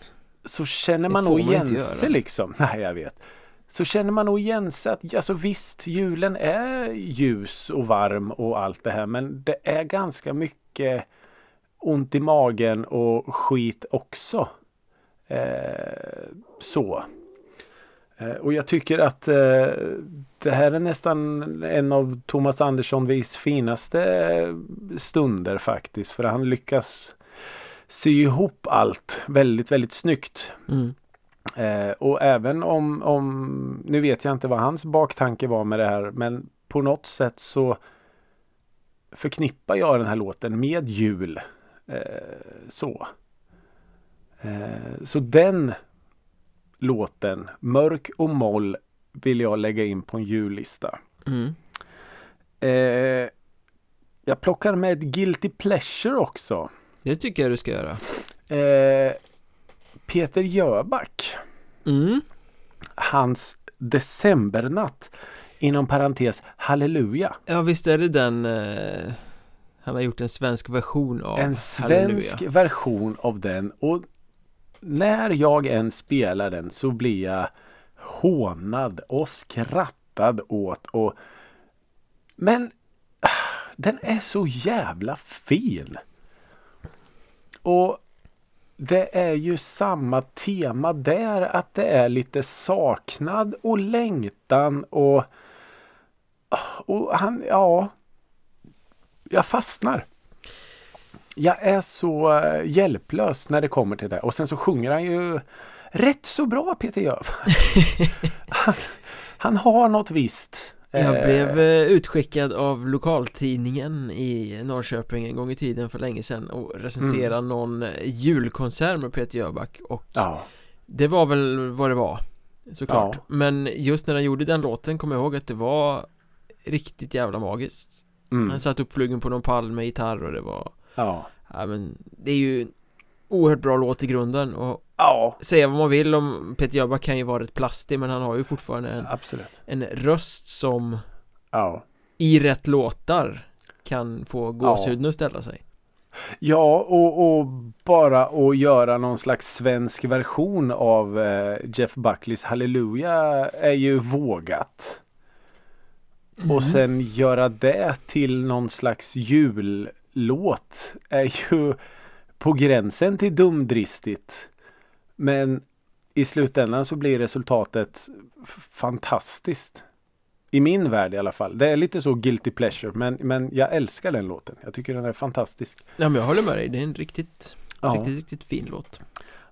Så känner man nog igen sig liksom. Nej jag vet. Så känner man nog igen sig att alltså visst julen är ljus och varm och allt det här men det är ganska mycket ont i magen och skit också. Eh, så. Eh, och jag tycker att eh, det här är nästan en av Thomas Anderssonvis finaste stunder faktiskt. För han lyckas sy ihop allt väldigt, väldigt snyggt. Mm. Eh, och även om, om, nu vet jag inte vad hans baktanke var med det här, men på något sätt så förknippar jag den här låten med jul. Eh, så. Eh, så den låten, Mörk och moll, vill jag lägga in på en jullista. Mm. Eh, jag plockar med ett Guilty Pleasure också. Det tycker jag du ska göra. Eh, Peter Jöback. Mm. hans decembernatt inom parentes halleluja. Ja visst är det den eh, Han har gjort en svensk version av en Halleluja. svensk version av den och när jag än spelar den så blir jag hånad och skrattad åt och men den är så jävla fin. Och det är ju samma tema där att det är lite saknad och längtan och och han, ja Jag fastnar jag är så eh, hjälplös när det kommer till det. Och sen så sjunger han ju Rätt så bra Peter Jöf. Han, han har något visst. Jag Eh, blev eh, utskickad av lokaltidningen i Norrköping en gång i tiden för länge sedan och recensera någon eh, julkonsert med Peter Jöback och Ja, det var väl vad det var såklart. Ja. men just när han gjorde den låten kommer jag ihåg att det var riktigt jävla magiskt. Mm, han satt uppflugen på någon pall med gitarr och det var ja, ja men det är ju en oerhört bra låt i grunden och ja. säga vad man vill om Peter Jöback kan ju vara rätt plastig men han har ju fortfarande en, absolut. en röst som Ja. i rätt låtar kan få gåshuden att ställa sig. Ja, och, och bara att göra någon slags svensk version av eh, Jeff Buckleys Halleluja är ju vågat. Och Mm. sen göra det till någon slags jullåt är ju på gränsen till dumdristigt. Men i slutändan så blir resultatet fantastiskt. I min värld i alla fall. Det är lite så guilty pleasure men, men jag älskar den låten. Jag tycker den är fantastisk. Ja men jag håller med dig, det är en riktigt, Ja. riktigt, riktigt fin låt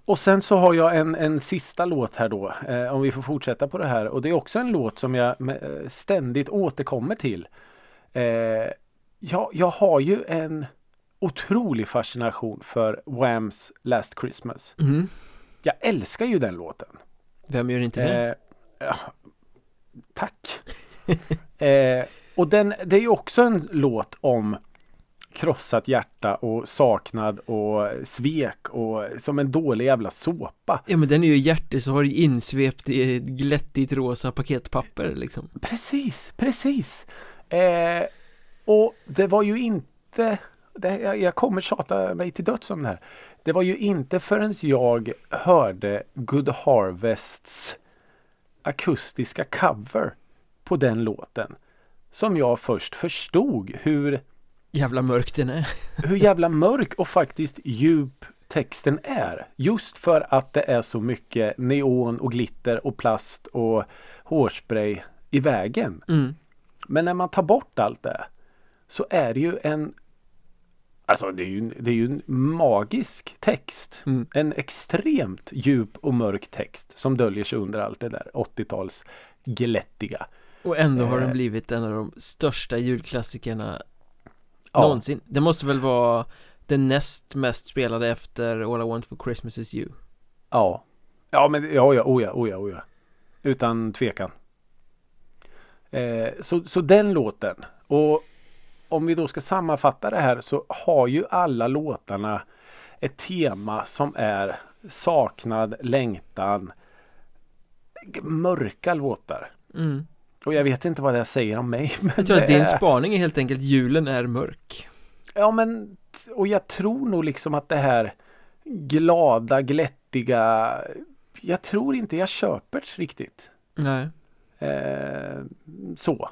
Och sen så har jag en, en sista låt här då. Eh, om vi får fortsätta på det här. Och det är också en låt som jag eh, ständigt återkommer till. Eh, jag, jag har ju en otrolig fascination för Whams Last Christmas. mm. Jag älskar ju den låten. Vem gör inte det? Eh, ja, tack. eh, och den, det är ju också en låt om krossat hjärta och saknad och svek och som en dålig jävla såpa. Ja men den är ju hjärtesorg insvept i ett glättigt rosa paketpapper liksom Precis, precis. Eh, och det var ju inte det, jag, jag kommer tjata mig till döds om det här. Det var ju inte förrän jag hörde Good Harvests akustiska cover på den låten som jag först förstod hur, Jävla mörk den är hur jävla mörk och faktiskt djup texten är. Just för att det är så mycket neon och glitter och plast och hårspray i vägen. mm. Men när man tar bort allt det så är det ju en Alltså det är ju, det är ju en magisk text. Mm. En extremt djup och mörk text som döljer sig under allt det där 80-tals glättiga. Och ändå har den Eh. blivit en av de största julklassikerna Ja. någonsin Det måste väl vara den näst mest spelade efter All I Want For Christmas Is You Ja. Ja men ja, ja, oh ja, oh ja, oh ja. Utan tvekan. Eh, så, så den låten. Och om vi då ska sammanfatta det här så har ju alla låtarna ett tema som är saknad, längtan, mörka låtar. mm. Och jag vet inte vad det säger om mig. Men Jag tror att din är- spaning är helt enkelt julen är mörk. Ja men och jag tror nog liksom att det här glada, glättiga Jag tror inte jag köper riktigt. Nej. Eh, så.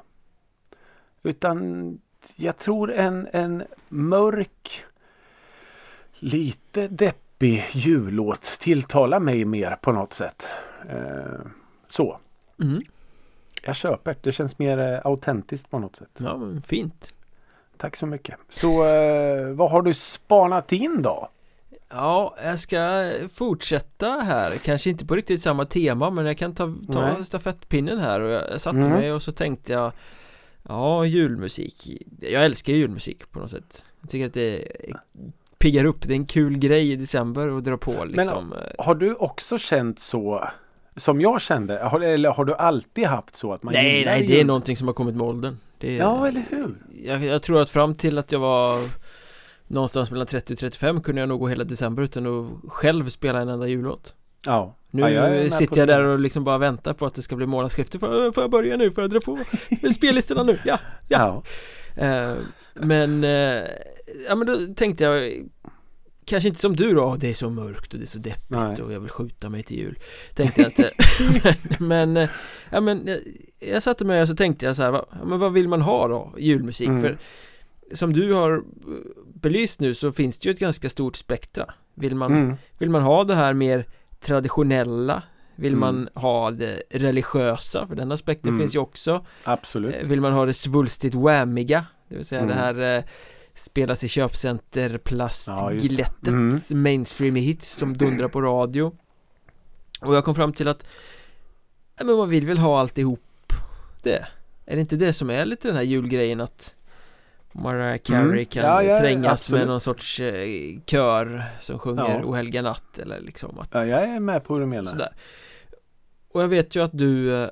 Utan jag tror en, en mörk lite deppig jullåt tilltalar mig mer på något sätt. Eh, så. Mm. Jag köper det. Känns mer eh, autentiskt på något sätt. Ja, fint. Tack så mycket. Så eh, vad har du spanat in då? Ja, jag ska fortsätta här. Kanske inte på riktigt samma tema men jag kan ta, ta Nej. stafettpinnen här och jag satte Mm. mig och så tänkte jag Ja, julmusik. Jag älskar ju julmusik på något sätt. Jag tycker att det piggar upp. Det är en kul grej i december att dra på liksom. Har du också känt så som jag kände? Har, eller har du alltid haft så att man nej, nej, det är jul? någonting som har kommit med åldern. Är, Ja, eller hur? jag, jag tror att fram till att jag var någonstans mellan 30 och 35 kunde jag nog gå hela december utan att själv spela en enda jullåt. Ja. Nu ja, jag sitter jag där och liksom bara väntar på att det ska bli månadsskifte. Får, får jag börja nu? Får jag dra på spellistorna nu? Ja, ja. Ja. Eh, men, eh, ja men då tänkte jag Kanske inte som du då, "Åh, det är så mörkt och det är så deppigt Nej. och jag vill skjuta mig till jul Tänkte jag inte Men, men, eh, ja men jag, jag satte mig och så tänkte jag så här, ja, men vad vill man ha då? Julmusik? Mm. För som du har eh, belyst nu så finns det ju ett ganska stort spektra Vill man, Mm. vill man ha det här mer traditionella? Vill Mm. man ha det religiösa? För den aspekten Mm. finns ju också Absolut. Eh, Vill man ha det svulstigt whammiga Det vill säga Mm. det här eh, Spelas i köpcenter Ja, det. plastglättet Mm. mainstream hits som dundrar på radio Och jag kom fram till att ja, men man vill väl ha alltihop det Är det inte det som är lite den här julgrejen att Mariah Carey Mm. kan Ja, ja, trängas absolut. med någon sorts eh, kör som sjunger Ja. O helga natt eller liksom att Ja, jag är med på hur du menar. Sådär Och jag vet ju att du eh,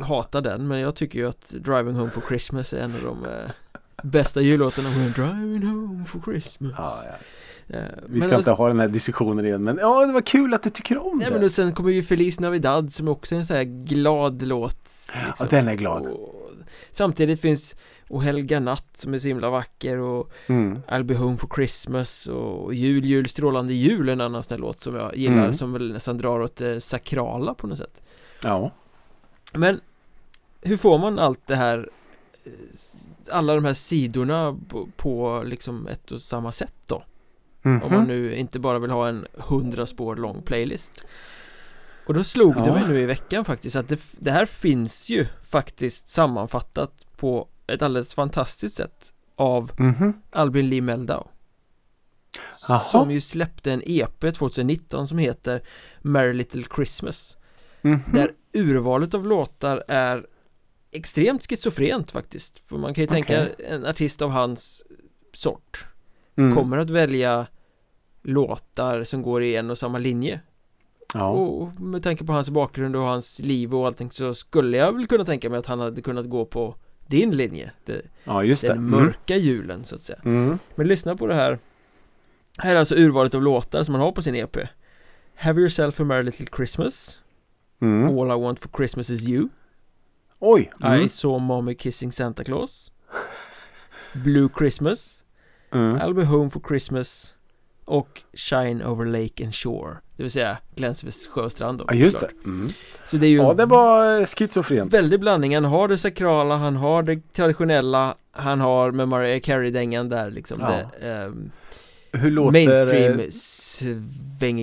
hatar den men jag tycker ju att Driving Home for Christmas är en av de eh, bästa jullåtarna We're driving home for Christmas Vi men ska och- inte ha den här diskussionen igen men ja det var kul att du tycker om Nej det. men och sen kommer ju Feliz Navidad som också är en sån här glad låt liksom. Ja, den är glad. och, Samtidigt finns O helga natt som är så himla vacker och Mm. I'll be home for Christmas och Jul, jul, strålande jul är en annan sån här låt som jag gillar Mm. som väl nästan drar åt det sakrala på något sätt Ja. Men hur får man allt det här eh, alla de här sidorna på, på liksom ett och samma sätt då? Om man Mhm. nu inte bara vill ha en hundra spår lång playlist Och då slog det Ja. mig nu i veckan faktiskt att det, det här finns ju faktiskt sammanfattat på ett alldeles fantastiskt sätt av Mhm. Albin Lee Meldau Jaha. Som ju släppte en EP 2019 som heter Merry Little Christmas Mhm. Där urvalet av låtar är extremt schizofrent faktiskt För man kan ju tänka Okej. en artist av hans sort Mm. kommer att välja låtar som går i en och samma linje Ja. och med tanke på hans bakgrund och hans liv och allting så skulle jag väl kunna tänka mig att han hade kunnat gå på din linje det, ja just det. Den mörka julen så att säga Mm. Mm. Men lyssna på det här Här är alltså urvalet av låtar som man har på sin EP Have yourself a merry little Christmas Mm. All I want for Christmas is you Oj. Mm. I saw mommy kissing Santa Claus Blue Christmas Mm. I'll be home for Christmas och Shine over lake and shore Det vill säga Gläns vid sjö och strand då Ja just det. Mm. Så det är ju Ja det var eh, schizofrent. väldig blandning Han har det sakrala, han har det traditionella Han har med Mariah Carey-dängan där liksom Ja. det ehm, Hur låter, Mainstream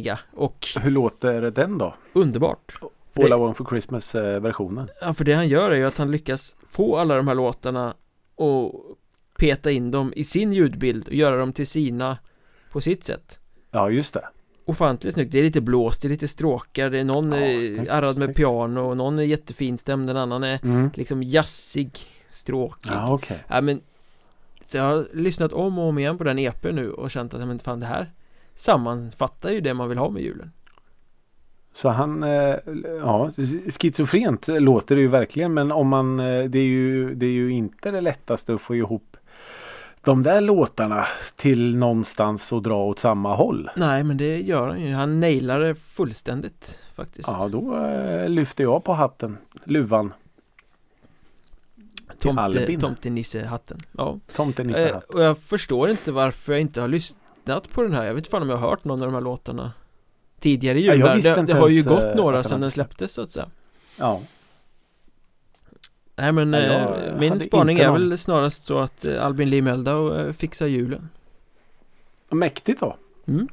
eh, och hur låter den då? underbart All I want for Christmas eh, versionen. Ja för det han gör är ju att han lyckas få alla de här låtarna och peta in dem i sin ljudbild och göra dem till sina på sitt sätt Ja just det. Ofantligt snyggt, det är lite blåst, det är lite stråkar, det är någon Ja, snyggt, arrad med piano och någon är jättefinstämd, den annan är Mm. liksom jazzig, stråkig Ja okej. Ja men Så jag har lyssnat om och om igen på den EP nu och känt att men fan det här Sammanfattar ju det man vill ha med julen Så han, eh, ja schizofrent låter det ju verkligen men om man, eh, det är ju, det är ju inte det lättaste att få ihop de där låtarna till någonstans och dra åt samma håll. Nej men det gör han ju, han nailar det fullständigt faktiskt Ja då eh, lyfter jag på hatten, luvan. Tomte, Albin. Tomtenisse-hatten Ja, Tomten eh, och jag förstår inte varför jag inte har lyssnat på den här Jag vet inte fan om jag har hört någon av de här låtarna Tidigare jag jular, visste det, det har ju gått eh, några sedan den släpptes så att säga Ja. Nej men Ja, jag eh, min spaning är någon. väl snarast så att eh, Albin Lee Meldau eh, fixar julen Mäktigt då. Mm.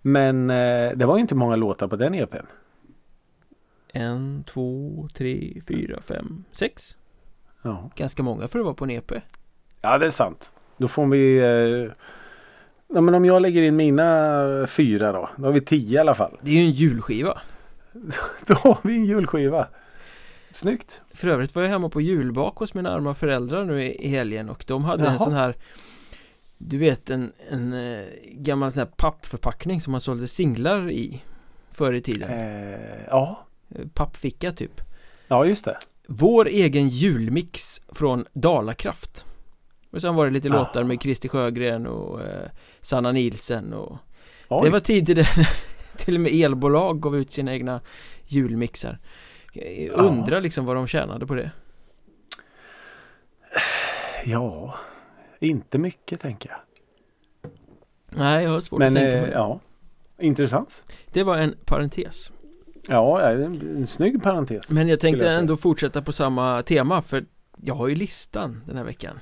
Men det var inte många låtar på den EPn. En, två, tre, fyra, fem, sex Ja. Ganska många för att vara på en EP ja, det är sant. Då får vi... Eh, ja, men om jag lägger in mina fyra då. Då har vi tio i alla fall. Det är ju en julskiva Då har vi en julskiva. Snyggt. För övrigt var jag hemma på julbak hos mina arma föräldrar nu i, helgen och de hade en Jaha. sån här Du vet en, en eh, gammal sån här pappförpackning som man sålde singlar i Förr i tiden Eh, ja. Eh, Pappficka typ ja, just det. Vår egen julmix från Dalakraft Och sen var det lite Ah. låtar med Christer Sjögren och eh, Sanna Nilsen och Oj. Det var tider där till och med elbolag gav ut sina egna julmixar Undrar liksom vad de tjänade på det Ja. Inte mycket tänker jag. Nej, jag har svårt Men att tänka eh, mig det. ja. Intressant. Det var en parentes Ja, ja, en, en snygg parentes. Men jag tänkte jag ändå fortsätta på samma tema för jag har ju listan den här veckan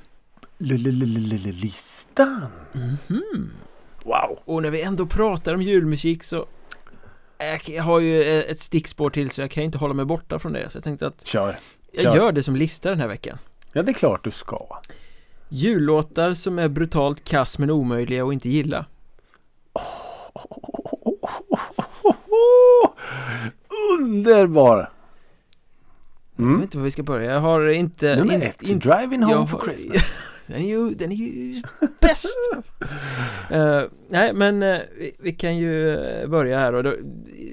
Listan. Mhm. Wow. Och när vi ändå pratar om julmusik så jag jag har ju eh, ett stickspår till så jag kan inte hålla mig borta från det Så jag tänkte att Kör. jag Kör. gör det som lista den här veckan Ja, det är klart du ska. Jullåtar som är brutalt kass men omöjliga att inte gilla Underbar! Jag vet Mm. inte var vi ska börja, jag har inte Nummer in- ett. in- Driving home jag for Christmas. Den är ju, den är ju bäst! Eh, nej men eh, vi, vi kan ju börja här och då,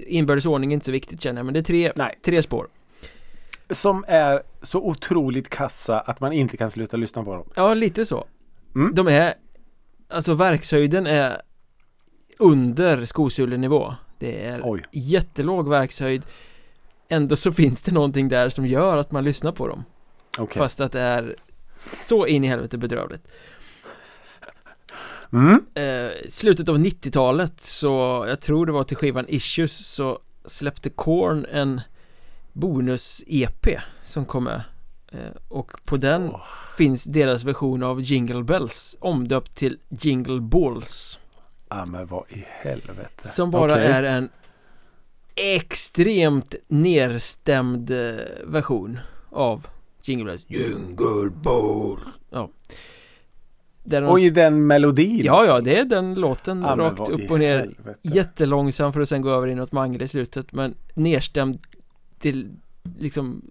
inbördes ordning är inte så viktigt känner jag men det är tre, Nej. tre spår Som är så otroligt kassa att man inte kan sluta lyssna på dem. Ja lite så Mm. De är Alltså verkshöjden är Under skosulenivå Det är Oj. jättelåg verkshöjd Ändå så finns det någonting där som gör att man lyssnar på dem Okej. Fast att det är så in i helvete bedrövligt Mm. eh, Slutet av 90-talet så Jag tror det var till skivan Issues så Släppte Korn en Bonus-EP Som kom med eh, Och på den Åh. finns deras version av Jingle Bells omdöpt till Jingle Balls Ja men vad i helvete. Som bara Okej. är en extremt nerstämd eh, version av Jingle Bells Jingle Balls Ja Där de Och i den melodin. Ja, ja, det är den låten Ja, men rakt vad upp och ner helvete. Jättelångsam för att sen gå över i något mangel i slutet men nerstämd till liksom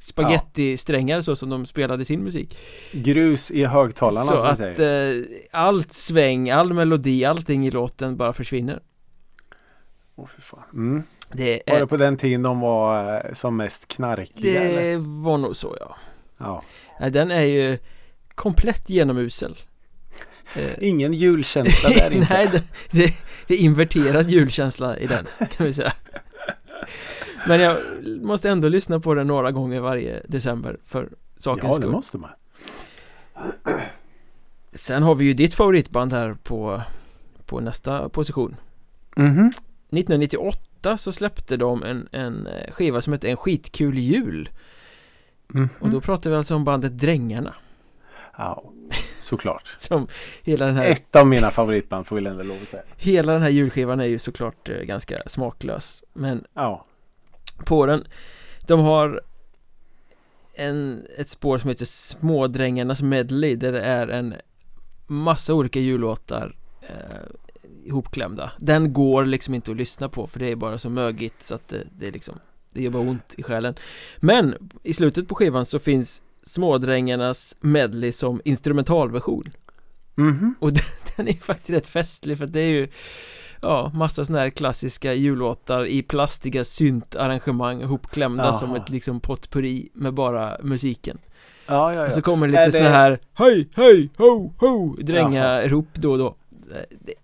spagettisträngar så som de spelade sin musik Grus i högtalarna Så att eh, allt sväng, all melodi, allting i låten bara försvinner Åh, fy fan. Mm. Det, Var det på den tiden de var eh, som mest knarkiga eller? det var nog så ja Ja. Den är ju komplett genomusel Eh, Ingen julkänsla där inte. Nej, det, det, det är inverterad julkänsla i den kan vi säga Men jag måste ändå lyssna på den några gånger varje december för sakens Ja, det skull måste man. Sen har vi ju ditt favoritband här på, på nästa position Mhm. 1998 så släppte de en, en eh, skiva som hette En skitkul jul Mhm. Och då pratar vi alltså om bandet Drängarna Ja, såklart. Som hela den här Ett av mina favoritband får vi ändå lov att säga. Hela den här julskivan är ju såklart eh, ganska smaklös Men Ja. på den De har en, ett spår som heter Smådrängarnas medley där det är en massa olika jullåtar eh, ihopklämda. Den går liksom inte att lyssna på för det är bara så mögigt så att det, det är liksom Det gör bara ont i själen. Men i slutet på skivan så finns Smådrängarnas medley som instrumentalversion. Mhm. och den, den är faktiskt rätt festlig för det är ju Ja, massa sådana här klassiska jullåtar i plastiga syntarrangemang ihopklämda Jaha. som ett liksom potpurri med bara musiken. Ja, ja, Och ja. så kommer Är lite det- sådana här Hej, hej, ho, ho! Dränga-rop då och då. Det,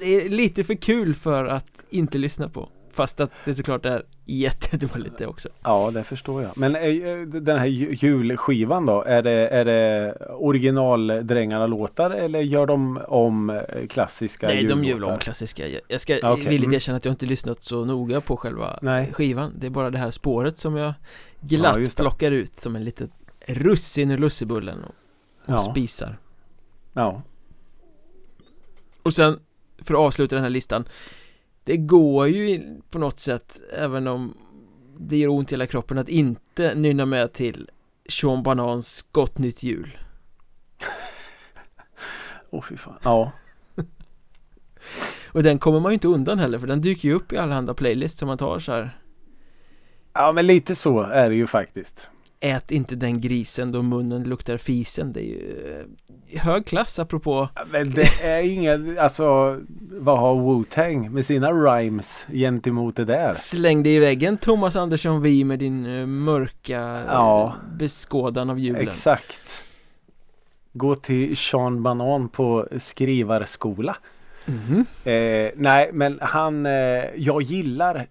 det är lite för kul för att inte lyssna på Fast att det såklart är jättedåligt det också Ja det förstår jag. Men eh, den här ju- julskivan då? Är det, är det originaldrängarna låtar eller gör de om eh, klassiska Nej, de jullåtar? gör väl om klassiska Jag- ska Ja, okej. villigt Mm. erkänna att jag inte lyssnat så noga på själva Nej. skivan Det är bara det här spåret som jag Ja, glatt det. plockar ut som en litet russin ur lussebullen och, och Ja. spisar Ja. Och sen, för att avsluta den här listan Det går ju på något sätt, även om det gör ont i hela kroppen, att inte nynna med till Sean Banans Gott Nytt Jul Åh fy fan. Ja. Och den kommer man ju inte undan heller, för den dyker ju upp i allehanda playlists som man tar så här Ja men lite så är det ju faktiskt. Ät inte den grisen då munnen luktar fisen Det är ju eh, hög klass apropå Men det är inga, alltså vad har Wu-Tang med sina rhymes gentemot det där? Släng dig i väggen Thomas Andersson Vi med din eh, mörka eh, Ja. beskådan av julen Exakt. Gå till Sean Banan på skrivarskola. Mhm. Eh, nej men han, eh, jag gillar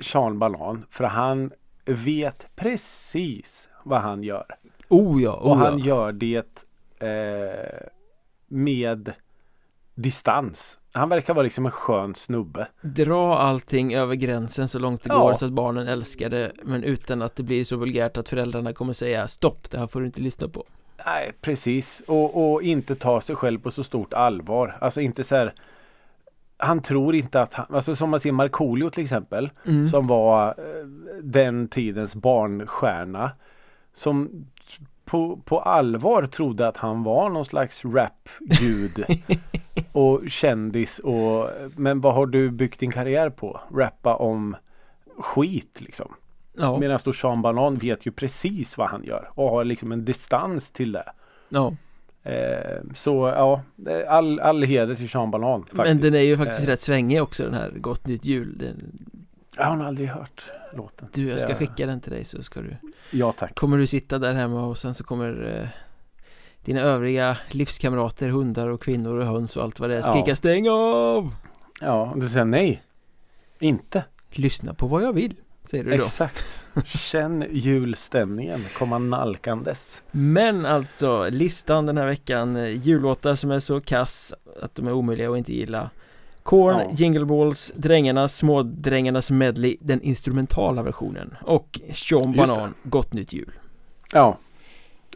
Sean Banan för han vet precis vad han gör. Oh ja, Och oh han ja. gör det eh, med distans. Han verkar vara liksom en skön snubbe. Dra allting över gränsen så långt det Ja. går så att barnen älskar det Men utan att det blir så vulgärt att föräldrarna kommer säga Stopp, det här får du inte lyssna på Nej precis och, och inte ta sig själv på så stort allvar. Alltså inte så här han tror inte att han, alltså som man ser Markoolio till exempel mm. som var eh, den tidens barnstjärna som på, på allvar trodde att han var någon slags rapgud och kändis och men vad har du byggt din karriär på? Rappa om skit liksom. Ja, Medan då Sean Banan vet ju precis vad han gör och har liksom en distans till det. ja så ja, all, all heder till Sean Banan. Faktiskt. Men den är ju faktiskt Eh. rätt svängig också den här Gott Nytt Jul den, Jag har aldrig hört låten. Du, jag ska skicka den till dig så ska du Ja tack. Kommer du sitta där hemma och sen så kommer eh, Dina övriga livskamrater, hundar och kvinnor och höns och allt vad det är Ja. skrika stäng av! Ja, du säger nej. Inte. Lyssna på vad jag vill, säger du då Exakt. Känn julstämningen komma nalkandes. Men alltså, listan den här veckan eh, Jullåtar som är så kass att de är omöjliga att inte gilla Korn, Ja. Jingle Balls, Drängarnas, Smådrängarnas medley Den instrumentala versionen Och Sean Banan, Gott Nytt Jul Ja.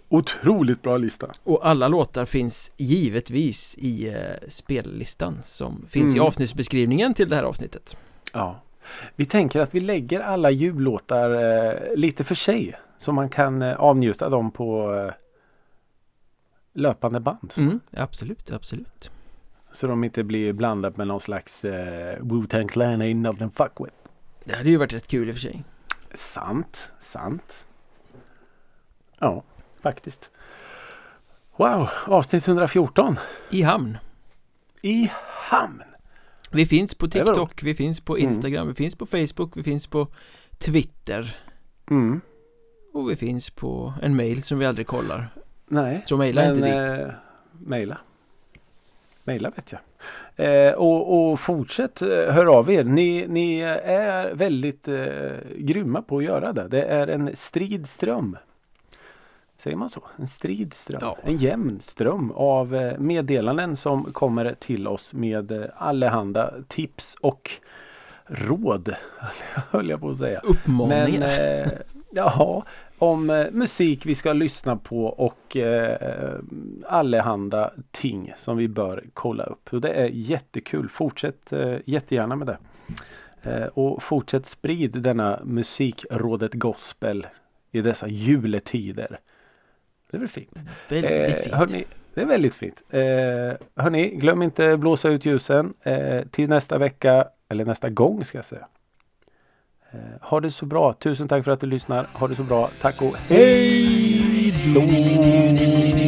Otroligt bra lista. Och alla låtar finns givetvis i eh, spellistan som finns i Mm. avsnittsbeskrivningen till det här avsnittet Ja. Vi tänker att vi lägger alla jullåtar eh, lite för sig. Så man kan eh, avnjuta dem på eh, löpande band. mm, Absolut, absolut Så de inte blir blandat med någon slags eh, Wu-Tang Clan ain't nothing fuck with. Det hade ju varit rätt kul i och för sig Sant, sant. Ja, faktiskt. Wow, avsnitt 114. I hamn I hamn. Vi finns på TikTok, vi finns på Mm. Instagram, vi finns på Facebook, vi finns på Twitter Mm. Och vi finns på en mail som vi aldrig kollar Nej, Så mejla inte dit eh, mejla. Mejla vet jag. Eh, och, och fortsätt eh, hör av er. Ni, ni är väldigt eh, grymma på att göra det. Det är en strid ström. Säger man så? En strid ström. Ja. En jämn ström av eh, meddelanden som kommer till oss med eh, allehanda tips och råd. Höll jag på att säga. Uppmaningar Men eh, ja, om eh, musik vi ska lyssna på och eh, allehanda ting som vi bör kolla upp. Så det är jättekul. Fortsätt eh, jättegärna med det. Och fortsätt sprid denna musikrådet gospel i dessa juletider. Det är väl fint? Väldigt fint Hörni, det är väldigt fint. Eh, hörni, glöm inte blåsa ut ljusen eh, till nästa vecka eller nästa gång ska jag säga. Eh, ha det så bra. Tusen tack för att du lyssnar. Ha det så bra. Tack och hej då!